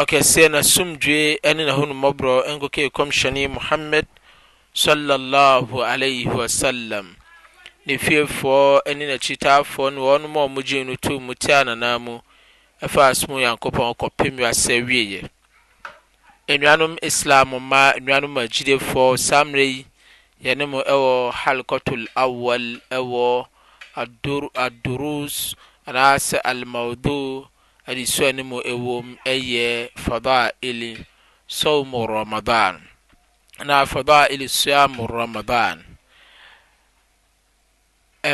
Ɔkɛseɛ n'asomdwoeɛ ne n'ahunummɔborɔ nkɔkee Kɔmhyɛne Muhammad Sallallahu Alaihi Wasallam, ne fiefoɔ ne n'akyitaafoɔ ne wɔnom a wɔgyee no too mu tiaa n'anan mu ɛfa asom Onyankopɔn kɔpem wiase awieɛ. Anuanom Islam mma, anuanom agyidefoɔ, saa mmerɛ yi yɛne mo ɛwɔ Halqatul Awwal ɛwɔ Ad-Durus anaasɛ Al-Mawdhu de sua no mu ɛwom yɛ Fadaa'ili Sawmu Ramadan anaa Fadaa'ili Siyamu Ramadan,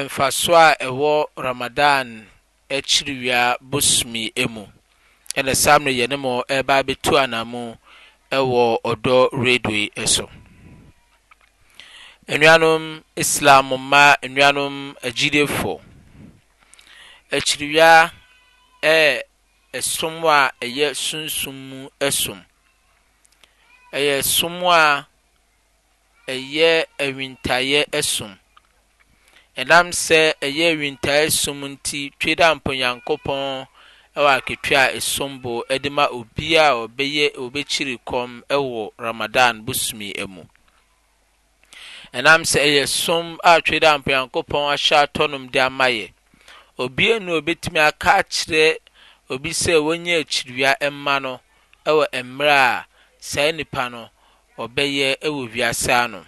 mfasoɔ a ɛwɔ Ramadan akyiriwia bosome mu, ɛna saa mmerɛ yɛne mo ɛreba abɛtu anamu ɛwɔ ɔdɔ radio yi ɛso. Nnuanom Islam mma, nnuanom agyidefo. Akyiriwia yɛ som a ɛyɛ sunsum mu som. Ɛyɛ som a ɛyɛ awintayɛ som. Ɛnam sɛ ɛyɛ awintayɛ som nti, Tweedaampa Onyankopɔn wɔ akatua a ɛsom bo de ma obiara a ɔbɛyɛ ɔbɛkyiri kɔm wɔ Ramadan bosome mu. Ɛnam sɛ ɛyɛ som a Tweedaampa Nyankopɔn ahyɛ atɔnom de ama yɛ. Obi nni hɔ a obetumi aka akyerɛ obi sɛ wonnya akyiriwia mma no wɔ mmerɛ a saa nipa no ɔbɛyɛ wɔ wiase ano.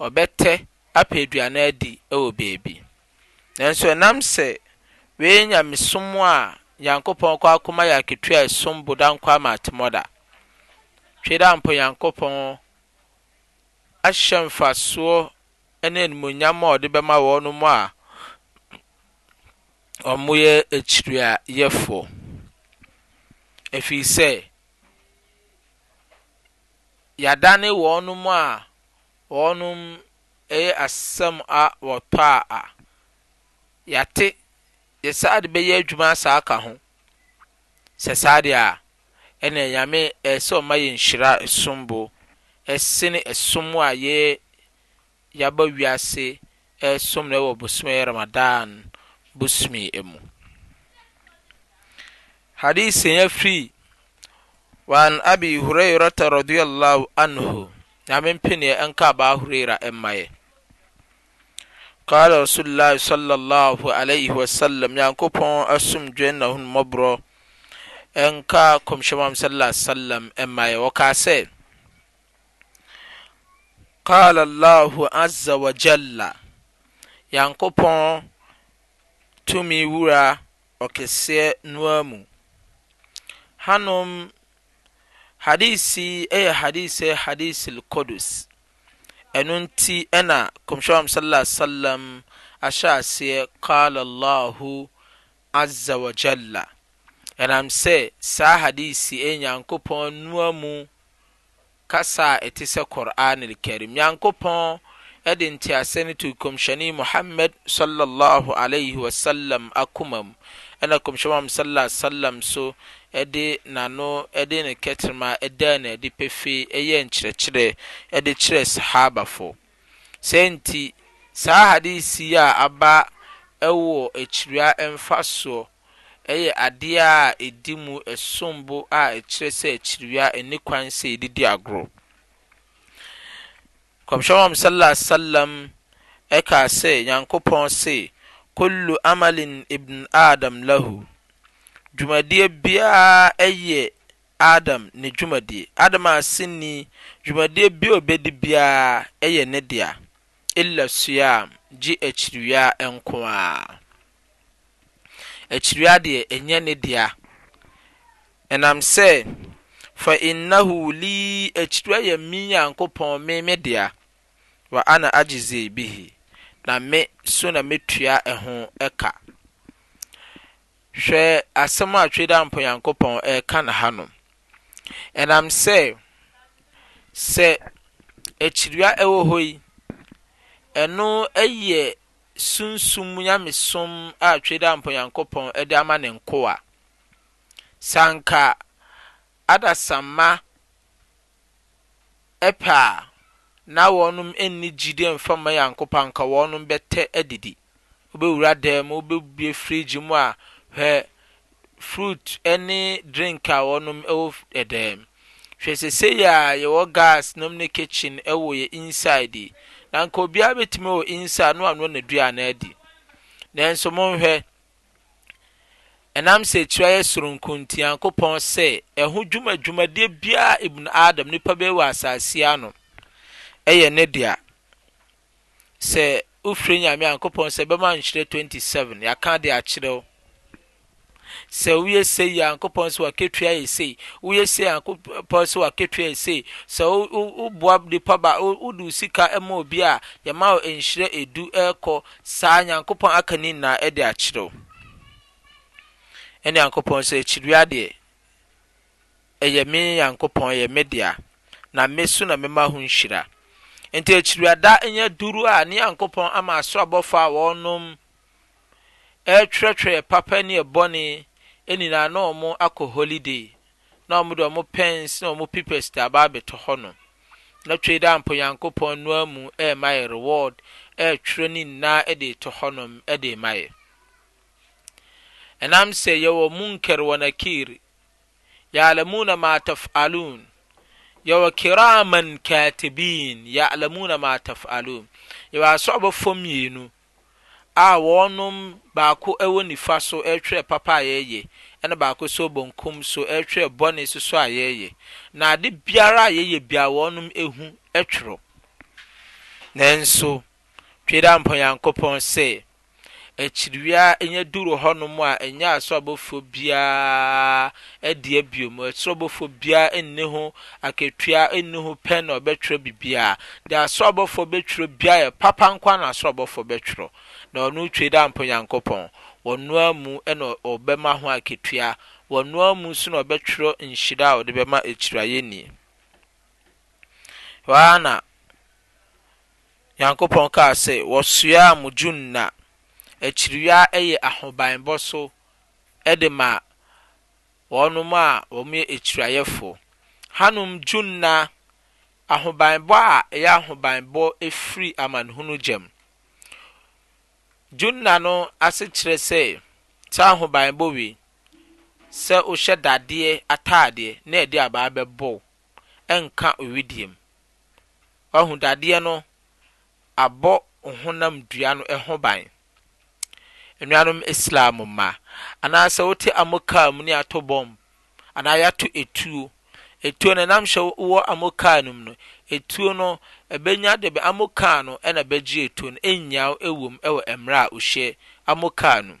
Ɔbɛtɛ apɛ aduane adi wɔ baabi. Nanso ɛnam sɛ wei yɛ nyamesom a Nyankopɔn kɔ akoma yɛ akatua a ɛsom bo da nkwa ama atemɔda. Twe dɛ ampa Onyankopɔn ahyɛ mfasoɔ ne animuonyam a ɔde bɛma wɔnom a wɔyɛ akyiriayɛfoɔ. Ɛfiri sɛ, yɛadane wɔnom a Wɔnom yɛ asɛm a wɔtɔ a a. Yɛate, yɛ saa de bɛyɛ adwuma a saa ka ho. Sɛ saa deɛ a, ɛneɛ Nyame ɛyɛ sɛ ɔma yɛ nhyira ɛsom bo ɛsene ɛsom a yɛ yaba wiase ɛresom no ɛwɔ bosome a ɛyɛ Ramadan bosome ɛmu. Hadith yɛnya firi, Wa an Abi Hurayrata Radiya Allahu Anhu, Nyame mpeneɛ nka Abaa Hurairah mma yɛn. Qaala Rasuulullaahi sallallaahu alaihi wa sallam, Nyankopɔn asomdwoeɛ ne n'ahummɔborɔ nka Kɔmhyɛni Muhammad sallallaahu alaihi wa sallam mma yɛn, ɔkaa sɛ, Qaala Allaahu azza wa jalla, Nyankopɔn tumi Wura ɔkeseɛ noa mu, Hanom Hadis yi yɛ hadis sɛ hadis al-qudus. Ɛno nti ɛna Kɔmhyɛn sallallahu alaihi wasallam ahyɛ aseɛ qala Allahu azza wa jalla. Ɛnam sɛ saa hadis yi yɛ Nyankopɔn noa mu kasa a ɛte sɛ Qur'aan Al-Karim. Nyankopɔn de nteaseɛ no too Komhyɛni Muhammad Sallallaahu Alaihi Wasallam akoma mu, ɛna Komhyɛni Muhammad Sallallaahu Alaihi Wasallam nso de n'ano de ne kɛtrema daa no adi pefee yɛɛ nkyerɛkyerɛ de kyerɛɛ Sahaabafo. Saa nti, saa Hadiis yi a aba wɔ akyiri a ɛmfasoɔ, Ɛyɛ adeɛ a ɛdi mu ɛsom bo a ɛkyerɛ sɛ akyiriwia ɛni kwan sɛ yɛde di agorɔ. Kɔmhyɛn Muhammad sallallahu alaihi wasallam ɛkaa sɛ Nyankopɔn se kullu amalin ibn Adam lahu dwumadie biara ɛyɛ Adam ne dwumadie Adam aseni dwumadie bi a ɔbɛdi biara ɛyɛ ne dea illa siyam gye akyiriwia nko ara. akyiri adeɛ ɛnyɛ ne dea, ɛnam sɛ fa innahu lii akyiri yɛ me Nyankopɔn me me dea, wa ana agyezi bihi na me so na mɛtua ɛho ɛka. Hwɛ asɛm a Tweedampo Nyankopɔn ɛreka no ha nom. Ɛnam sɛ sɛ akyiri ɛwɔ hɔ yi, ɛno ɛyɛ sunsum nyamesom a Twedeampɔ Nyankopɔn de ama ne nkoa. Sɛ anka adasamma pɛ a, na wɔnom nni gyidie mfa mma Nyankopɔn a, anka wɔnom bɛtɛ adidi. Wobɛwura dan mu, wobɛbue fridge mu a, hwɛ, fruit ne drink a wɔnom wɔ dan Hwɛ sesei a yɛwɔ gas nom ne kitchen wɔ yɛ inside yi. Na anka obiara bɛtumi wɔ inside no anoa n'aduane adi. Nanso monhwɛ, ɛnam sɛ akyiri ayɛ soronko nti Nyankopɔn sɛ ɛho dwuma dwumadie biara Ibn Adam, nipa bɛyɛ wɔ asase ano, ɛyɛ ne dea. sɛ wofrɛ Nyame Nyankopɔn sɛ bɛma nhyira 27 yɛaka ade akyerɛ wo sɛ woyɛ sei Nyankopɔn sɛ wakatua yɛ sei woyɛ sei Nyankopɔn sɛ wakatua yɛ sei sɛ woboa nipa ba wode wo sika ma obi a yɛma wo nhyira edu ɛkɔ saa Nyankopɔn aka ne nyinaa ɛde akyerɛ wo ɛne Nyankopɔn sɛ akyiriwia deɛ ɛyɛ me Nyankopɔn, ɛyɛ me dea, na me so na mema ho nhyira. Enti akyiriada nyɛ duru a ne Nyankopɔn ama asorabɔfo a wɔnom retwerɛtwerɛ papa ne ɛbɔne nyinaa na wɔn akɔ holiday, na wɔn de wɔn pens ne wɔn pipɛs de aba abɛtɔ hɔ no. Na twei dɛ ampa Nyankopɔn noa mu rema yɛ reward retwerɛ ne nyinaa de retɔ hɔ nom de rema yɛ. Ɛnam sɛ yɛwɔ Munkar wa Nakir Ya'lamuna ma taf'alun. Yɛwɔ kiraaman kaatibiin ya'lamuna ma taf'alun. Yɛwɔ asɔɔbɔfoɔ mmienu a wɔnom baako wɔ nifa so retwerɛ papa a yɛyɛ ɛna baako nso wɔ bɔnkum so retwerɛ bɔne nsoso a yɛyɛ. Na ade biara a yɛyɛ biara wɔnom hu twerɛ. Nanso Twedampɔn Nyankopɔn se, Akyiriwia a enya duru hɔnom a enya asoro abɔfoɔ biara dea bio mu, asoro abɔfoɔ biara nni ho akatua nni ho pɛ na ɔbɛtwerɛ biribiara. Deɛ asoro abɔfoɔ bɛtwerɛ biara yɛ papa nko ara na asoro abɔfoɔ bɛtwerɛ, na ɔno Twedampɔn Nyankopɔn, ɔno ara mu na ɔbɛma ho akatua, ɔno ara mu nso na ɔbɛtwerɛ nhyira a ɔde bɛma akyiriwiayɛni. Hɔ ara na Nyankopɔn kaa sɛ, Wɔsoaa mo Junna, akyiriwia a ɛyɛ ahobanbɔ so de maa wɔnom a wɔyɛ akyirayɛfo. Hanom Junna, ahobanbɔ a ɛyɛ ahobanbɔ firi amanehunu gya mu. Junna no ase kyerɛ sɛ, saa ahobanbɔ wei, sɛ wohyɛ dadeɛ ataadeɛ na ɛde abaa bɛbɔ wo. nka wo wedeɛ mu. Wahu dadeɛ no abɔ wo honam dua no ho ban. Anuanom Islam mma, anaasɛ wote amokaa mu ne ato bɔmb anaa yɛato etuo, etuo no nam hyɛ wɔ amokaa no mu no, etuo no ɛbɛnya de bɛ amokaa no ɛna bɛgye etuo no ɛnyaw ɛwɔ mu ɛwɔ mmerɛ a wohyɛ amokaa no mu.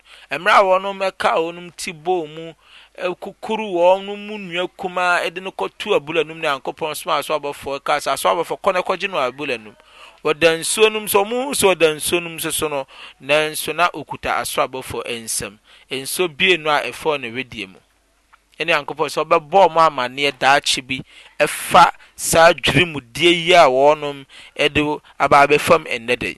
Mmerɛ a wɔnom ɛkaa wɔnom ti bɔɔ mu kukuru wɔn no mu nua kumaa ɛde no kɔ too abura nom Nyankopɔn somaa aso abɔfoɔ ɛkaa sɛ aso abɔfoɔ kɔ na kɔ gye no abura nom ɔda nsuo nom so wɔn hu sɛ ɔda nsuo nom so so no nanso na ɔkuta aso abɔfoɔ ɛnsam nsuo bienu a ɛfɔɔ ne wedeɛ mu ɛne Nyankopɔn sɛ ɔbɛbɔ wɔn amaneɛ daakye bi ɛfa saa dwiri mu deɛ yi a wɔnom ɛde aba abɛfam ɛnnɛ da yi.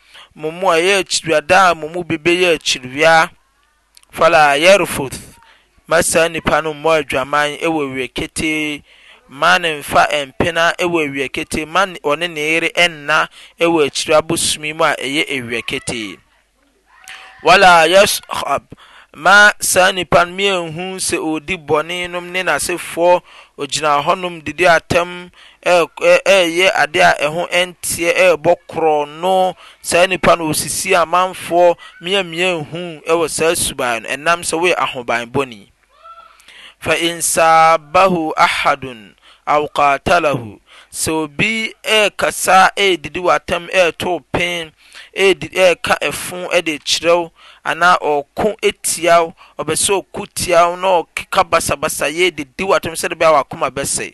mo mu a ɛyɛ akyiri ada a mo mu bi bɛyɛ akyiriwia. Fala Yarfuth, Mma saa nipa no mmɔ adwaman wɔ awia ketee, mma no mfa mpena wɔ awia ketee, mma ɔne ne yere nna wɔ akyiri abosome mu a ɛyɛ awia ketee. Wala Yashab, Mma saa nipa no mmiɛnhu sɛ ɔredi bɔne nom ne n'asefoɔ, ɔgyina hɔnom didi atɛm ɛreyɛ adeɛ a ɛho nteɛ ɛrebɔ korɔno saa nipa no ɔsisi amanfoɔ miamia nhu wɔ saa suban no ɛnam sɛ woyɛ ahobanbɔni fa insaabahu ahadun aw qatalahu sɛ obi ɛrekasa ɛredidi w'atam ɛreto pen ɛredi ɛreka ɛfo ɛde kyerɛ wo anaa ɔko tia wo ɔbɛ sɛ ɔko tia wo na ɔkeka basabasa yɛ de di w'atam sɛde bɛyɛ a w'akoma bɛsɛe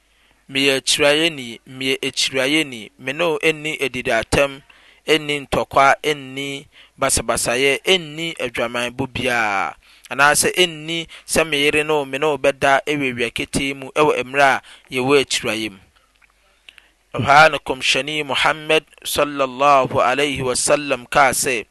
Meyɛ akyiraeɛni, meyɛ akyiraeɛni, me ne wo nni adidaatam, ɛnni ntɔkwa, ɛnni basabasayɛ, ɛnni adwamanbɔ biara, anaasɛ ɛnni sɛ me yere ne wo, me ne wo bɛda awiawia ketee mu wɔ mmerɛ a yɛwɔ akyiraeɛ mu. Ɛhɔ ara na Kɔmhyɛni Muhammad, Sallallahu Alaihi Wasallam, kaa sɛ,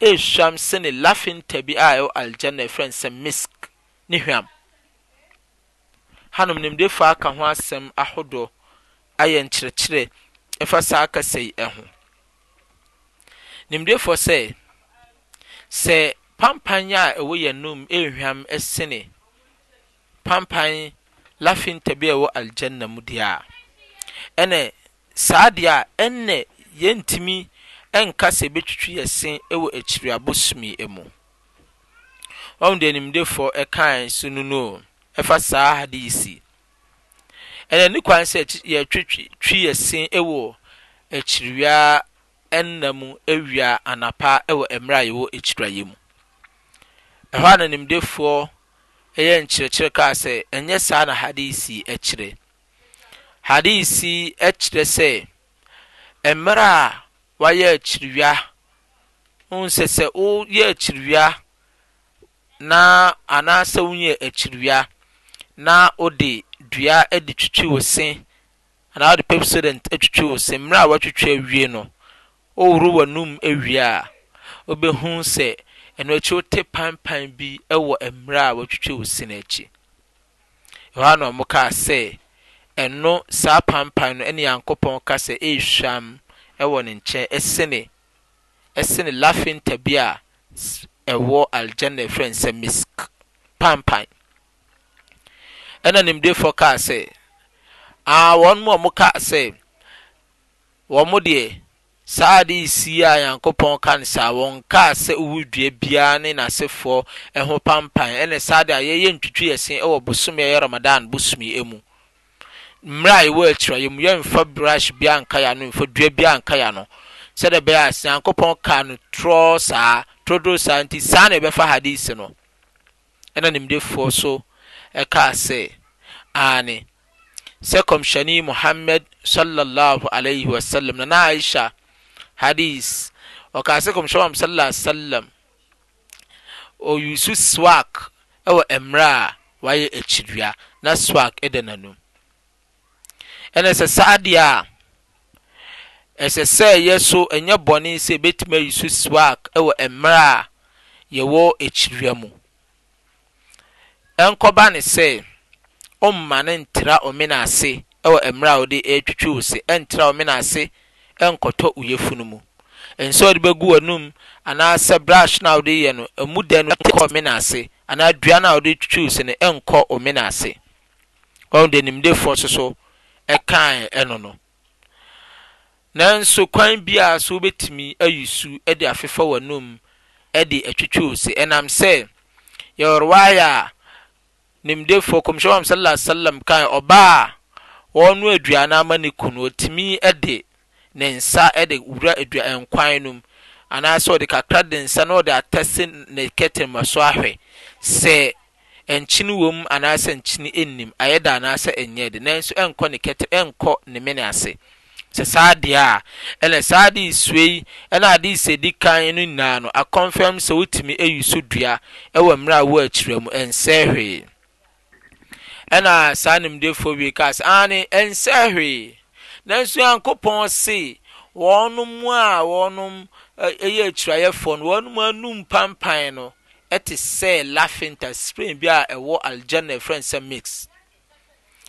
esuam sene lafinta bi a ɛwɔ Aljanna a wɔfrɛ no sɛ misk ne hwam. Hanom nimdefo aka ho asɛm ahodoɔ ayɛ nkyerɛkyerɛ ɛfa saa kasa yi ho. Nimdefoɔ sɛ, sɛ pampan a ɛwɔ yɛn anom ehwam sene, panpan lafinta bi a ɛwɔ Aljanna mu deɛ a, ɛne saa deɛ a ɛnnɛ yɛntumi nka sɛ ɛbɛtwitwi yɛ se wɔ akyiri abosom yi mu. Wahu deɛ animdefoɔ ɛkae so no no o, ɛfa saa Hadiis yi. Ɛnna ɛni kwan sɛ yɛtwitwi yɛ se wɔ akyiriwia nna mu, awia, anapa, wɔ mmerɛ a yɛwɔ akyiriwia mu. Ɛhɔ a na animdefoɔ yɛ nkyerɛkyerɛ kaa sɛ, Ɛnyɛ saa na hadis yi kyerɛ. Hadis yi kyerɛ sɛ, mmerɛ a wayɛ akyiriwia, nsɛ sɛ woyɛ akyiriwia na anaasɛ wonyɛ akyiriwia na wode dua de twitwi wo se anaa wode pepsodent twitwi wo se mmerɛ a watwitwi awie no Wohoro w'anom wie a, wobɛhu sɛ ɛno akyi wote panpan bi wɔ mmerɛ a wɔatwitwi wo se no akyi. Ɛhɔ ara na wɔkaa sɛ, ɛno, saa panpan no, ɛne Nyankopɔn ka sɛ ɛyɛ hwam wɔ Ne nkyɛn, ɛsene, ɛsene lafinta bi a ɛwɔ Aljanna a wɔfrɛ no sɛ misk, panpan. Ɛna nimdefoɔ kaa sɛ, Aa wɔnom a wɔkaa sɛ, Wɔn deɛ, saa ade yi sii a Nyankopɔn ka no saa, wɔnkaa sɛ wowu dua biara ne n'asefoɔ ho pampan, ɛne saa ade a yɛyɛ ntwitwi-ɛse wɔ bosome a ɛyɛ Ramadan bosome yi mu. Mmerɛ a yɛwɔ akyiri a yɛmu yɛmfa brush biara nka yɛano, yɛmfa dua biara nka yɛano, sɛdeɛ ɛbɛyɛ a Nyankopɔn kaa no torɔ saa, trodoo saa nti, saa na yɛbɛfa hadith no. Ɛnna nimdefoɔ so kaa sɛ, Aane, sɛ Kɔmhyɛni Muhammad Sallallahu Alaihi Wasallam, Nana Aisha, Hadiis, ɔkaa sɛ Kɔmhyɛni Muhammad Sallallahu Alaihi Wasallam ɔusu siwak wɔ mmerɛ a wayɛ akyiria, na siwak da n'anum. Ɛna sɛ saa deɛ a, ɛsɛ sɛ yɛ so ɛnyɛ bɔne sɛ ɛbɛtumi ayi so siwak wɔ mmerɛ a yɛwɔ akyiriwa mu. Ɛnkɔba ne sɛ ɔmma no ntra ɔmena ase wɔ mmerɛ a ɔde ɛretwitwi wo se, ɛntra ɔmena ase nkɔtɔ wo yafunu mu. Ɛnsɛ ɔde bɛgu w'anum anaasɛ brush no a wode yɛ no ɛmu dɛ no nkɔ ɔmena ase anaa aduane a wode twitwi wo se no nkɔ ɔmena ase. Wahu deɛ nimdefoɔ soso kaeɛ ɛno no. Nanso kwan biara so wobɛtumi ayi su de afefa w'anom de atwitwi wo se. Ɛnam sɛ yɛwɔ riwaaya a nimdefoɔ Kɔmhyɛni Muhammad sallallahu alaihi wasallam kaeɛ, ɔbaa a ɔrenoa aduane ama ne kunu, ɔtumi de ne nsa de wura dua nkwan no mu, anaasɛ ɔde kakra de nsa na ɔde atase ne kɛtrɛma so ahwɛ sɛ nkyene wom anaasɛ nkyene nnim, ayɛ dɛ anaasɛ ɛnyɛɛ dɛ, nanso ɛnkɔ ne kɛtrɛ ɛnkɔ ne mene ase. Sɛ saa deɛ a, ɛnna saa adeesua yi ne adeesua a ɛdi kan no nyinaa no akɔnfɛm sɛ wotumi ayi so dua wɔ mmerɛ a ɛwɔ akyire mu, ɛnsɛe hwee. Ɛnna saa nimdefoɔ wei kaa sɛ, Aane, ɛnsɛ hwee. Nanso Nyankopɔn se, Wɔnom a wɔnom yɛ akyirayɛfoɔ no, wɔnom anum pampan no te sɛ lafenta, spray bi a ɛwɔ Aljanna, yɛfrɛ no sɛ mix.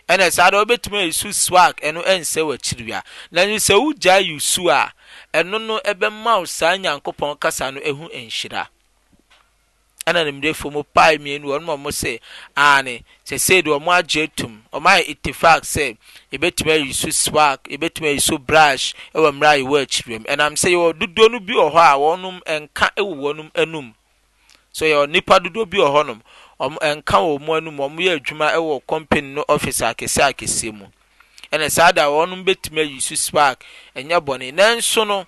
Ɛnna saa de wobɛtumi ayusu siwak, ɛno ɛnsɛ w'akyiriwia. Nanso sɛ wogyae yusu a, ɛno no ɛbɛma wo saa Nyankopɔn kasa no ho nhyira. Ɛnna animdefoɔ mu pae mmienu, wɔnom a wɔse, Aane, sɛ sei deɛ wɔn agye atum, wɔn ayɛ ittifaq sɛ, yɛbɛtumi ayi so siwak, yɛbɛtumi ayi so brush wɔ mmerɛ a yɛwɔ akyiriwam, ɛnam sɛ yɛwɔ dodoɔ no bi wɔ hɔ a wɔnom nka wɔ wɔnom anum. So yɛwɔ nnipa dodoɔ bi wɔ hɔnom, wɔn nka wɔ wɔn anum, wɔn yɛ adwuma wɔ company no office akɛseɛ akɛseɛ mu, ɛnna saa da wɔnom bɛtumi ayi so siwak, ɛnyɛ bɔne. Nanso no,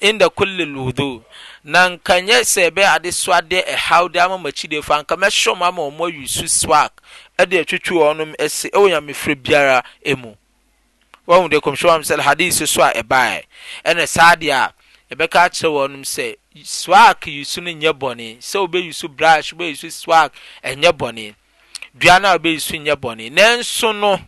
inda kulli lwudhu, na nka nyɛ sɛ ɛbɛyɛ adesoadeɛ ɛhawdeɛ ama m'akyidiefo, anka mɛhyɛ wɔn ama wɔayi su-swak de atwitwi wɔnom se wɔ nyamefrɛ biara mu. Wahu deɛ Kɔmhyɛni Muhammad sal hadisi so a ɛbaeɛ, ɛna saa deɛ a, yɛbɛka akyerɛ wɔnom sɛ, swak yisu no nyɛ bɔne, sɛ wobɛyisu brush, wobɛyisu swak, ɛnyɛ bɔne, dua no a wobɛyisu nyɛ bɔne, nanso no,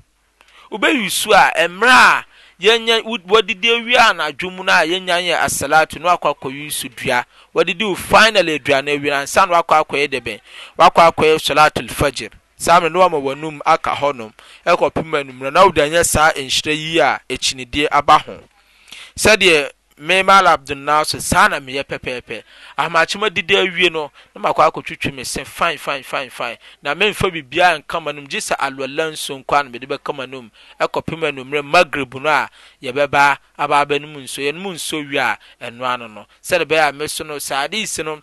Wobɛyi su a mmerɛ a yɛanya, wadidi awie anadwo mu no a yɛnnya nyɛ asalatu na wakɔ akɔyi su dua, wadidi wo final aduane no awie no ansa na wakɔ akɔyɛ dɛbɛn? Wakɔ akɔyɛ solatul fajr, saa mmerɛ no na wama w'anum aka hɔ nom kɔpem anwummerɛ na wode anya saa nhyira yi a akyinnyedie aba ho. Sɛdeɛ Me, Mal Abdul Nasir, saa na meyɛ pɛpɛɛpɛ. Ahomakye mu adidi awie no, na makɔ akɔtwitwi me se fann fann fann fann. Na meremfa biribiara nka m'anom gye sɛ aluwala nsuo nko ara na mede bɛka m'anom kɔpem anwummerɛ Maghrib no a yɛbɛba aba abɛnom nsuo. Yɛnom nsuo wie a, ɛnoa no no. Sɛdeɛ ɛbɛyɛ a me so no, saa hadith no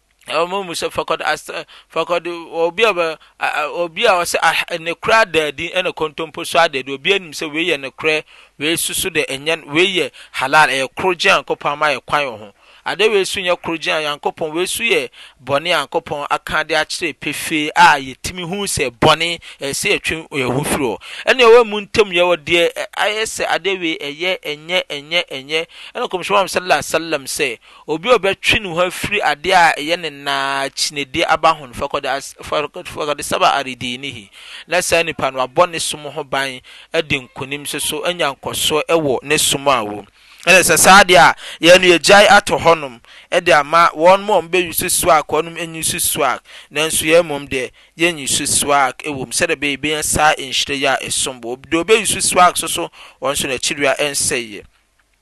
Wɔn mu sɛ fakɔd ast fakɔd obi a obi a ɔsɛ ah ne korɛ adaadi ɛna kontompo so adaadi obi anim sɛ wei yɛ ne korɛ wei soso dɛ ɛnyɛ wei yɛ halal ɛyɛ koro gye ankopɔn ama yɛ kwan wɔ ho ade wei so nyɛ koro gye ankopɔn wei so yɛ bɔne ankopɔn aka de akyerɛ pefee a yɛtumi hu sɛ bɔne ɛsɛ yɛtwe yɛn ho firi hɔ ɛne ɛwɔ mu ntam yɛwɔ deɛ ayɛ sɛ ade wei ɛyɛ ɛnyɛ ɛnyɛ ɛnyɛ ɛna kɔmhyɛn wa sallallahu alaihi wasallam sɛ Obi a ɔbɛtwe ne ho afiri adeɛ a ɛyɛ ne nã kyinedie aba ho no, fakɔd as, fakɔd, fakɔd saba ali diinihi, na saa nipa no wabɔ ne som ho ban adi nkonim nso so anya nkɔsoɔ wɔ ne som a ɔwɔ mu. Ɛna sɛ saa deɛ a, yɛn no yɛgyae ato hɔnom de ama wɔn a wɔbɛyi so suak, wɔnom nyi so suak, nanso yɛn mmom deɛ, yɛnyi so suak wɔ mu, sɛdeɛ ɛbɛyɛ a yɛbɛnya saa nhyira yi a ɛsom bo. Deɛ ɔbɛyi so suak nso so, ɔno nso n'akyireɛ nsɛeɛ.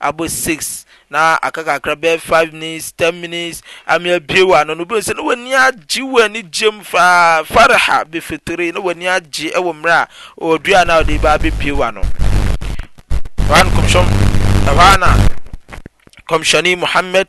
abɔ six na aka kakra bɛyɛ five minutes ten minutes ame abue w'ano no wobɛhu sɛ na w'ani agye wɔ anigye mu faa faraha bifitiri na w'ani agye wɔ mmerɛ a ɔduane a ɔde ba abɛbue w'ano ɛhɔ a na kɔmhyɛni muhammad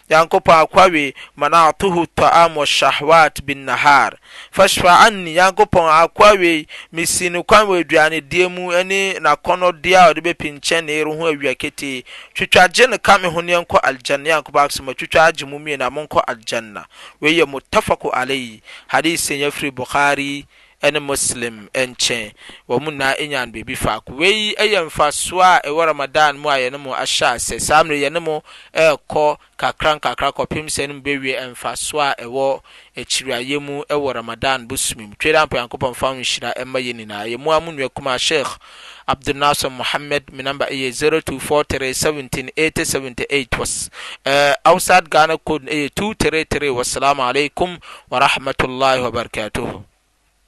Nyankopɔn akoa wei, mana'tuhu ta'am wa shahwat bin nahar, fashfa anni, Nyankopɔn akoa wei, mesi no kwan wɔ aduane die mu ɛne n'akɔnnɔdeɛ a ɔde bɛpi nkyɛn ne yere ho awia ketee, twitwa gye no ka me ho ne yɛnkɔ Al-Jannah, Nyankopɔn aka sɛ matwitwa agye mo mmienu a monkɔ Al-Jannah. Wei yɛ Muttafaqu alayhi, Hadith yi nya firi Bukhari ne Muslim nkyɛn. Wɔn nyinaa nyaa no baabi faako. Wei yɛ mfasoɔ a ɛwɔ Ramadan mu a yɛne mo ahyɛ aseɛ. Saa mmerɛ yi yɛne mo rekɔ nkakrankakra kɔpem sɛ yɛne mo bɛwie mfasoɔ a ɛwɔ akyiriayɛ mu wɔ Ramadan bosome mu. Twere ampa Nyankopɔn mfa wo nhyira mma yɛn nyinaa. Ɛyɛ mo ara mo nua kumaa Sheikh Abdul Nasser Mohammed. Me number yɛ 0243 17 80 78 was, eh, outside Ghana code no yɛ 233. Wassalamu alaikum warahmatullahi wabarakatuhu.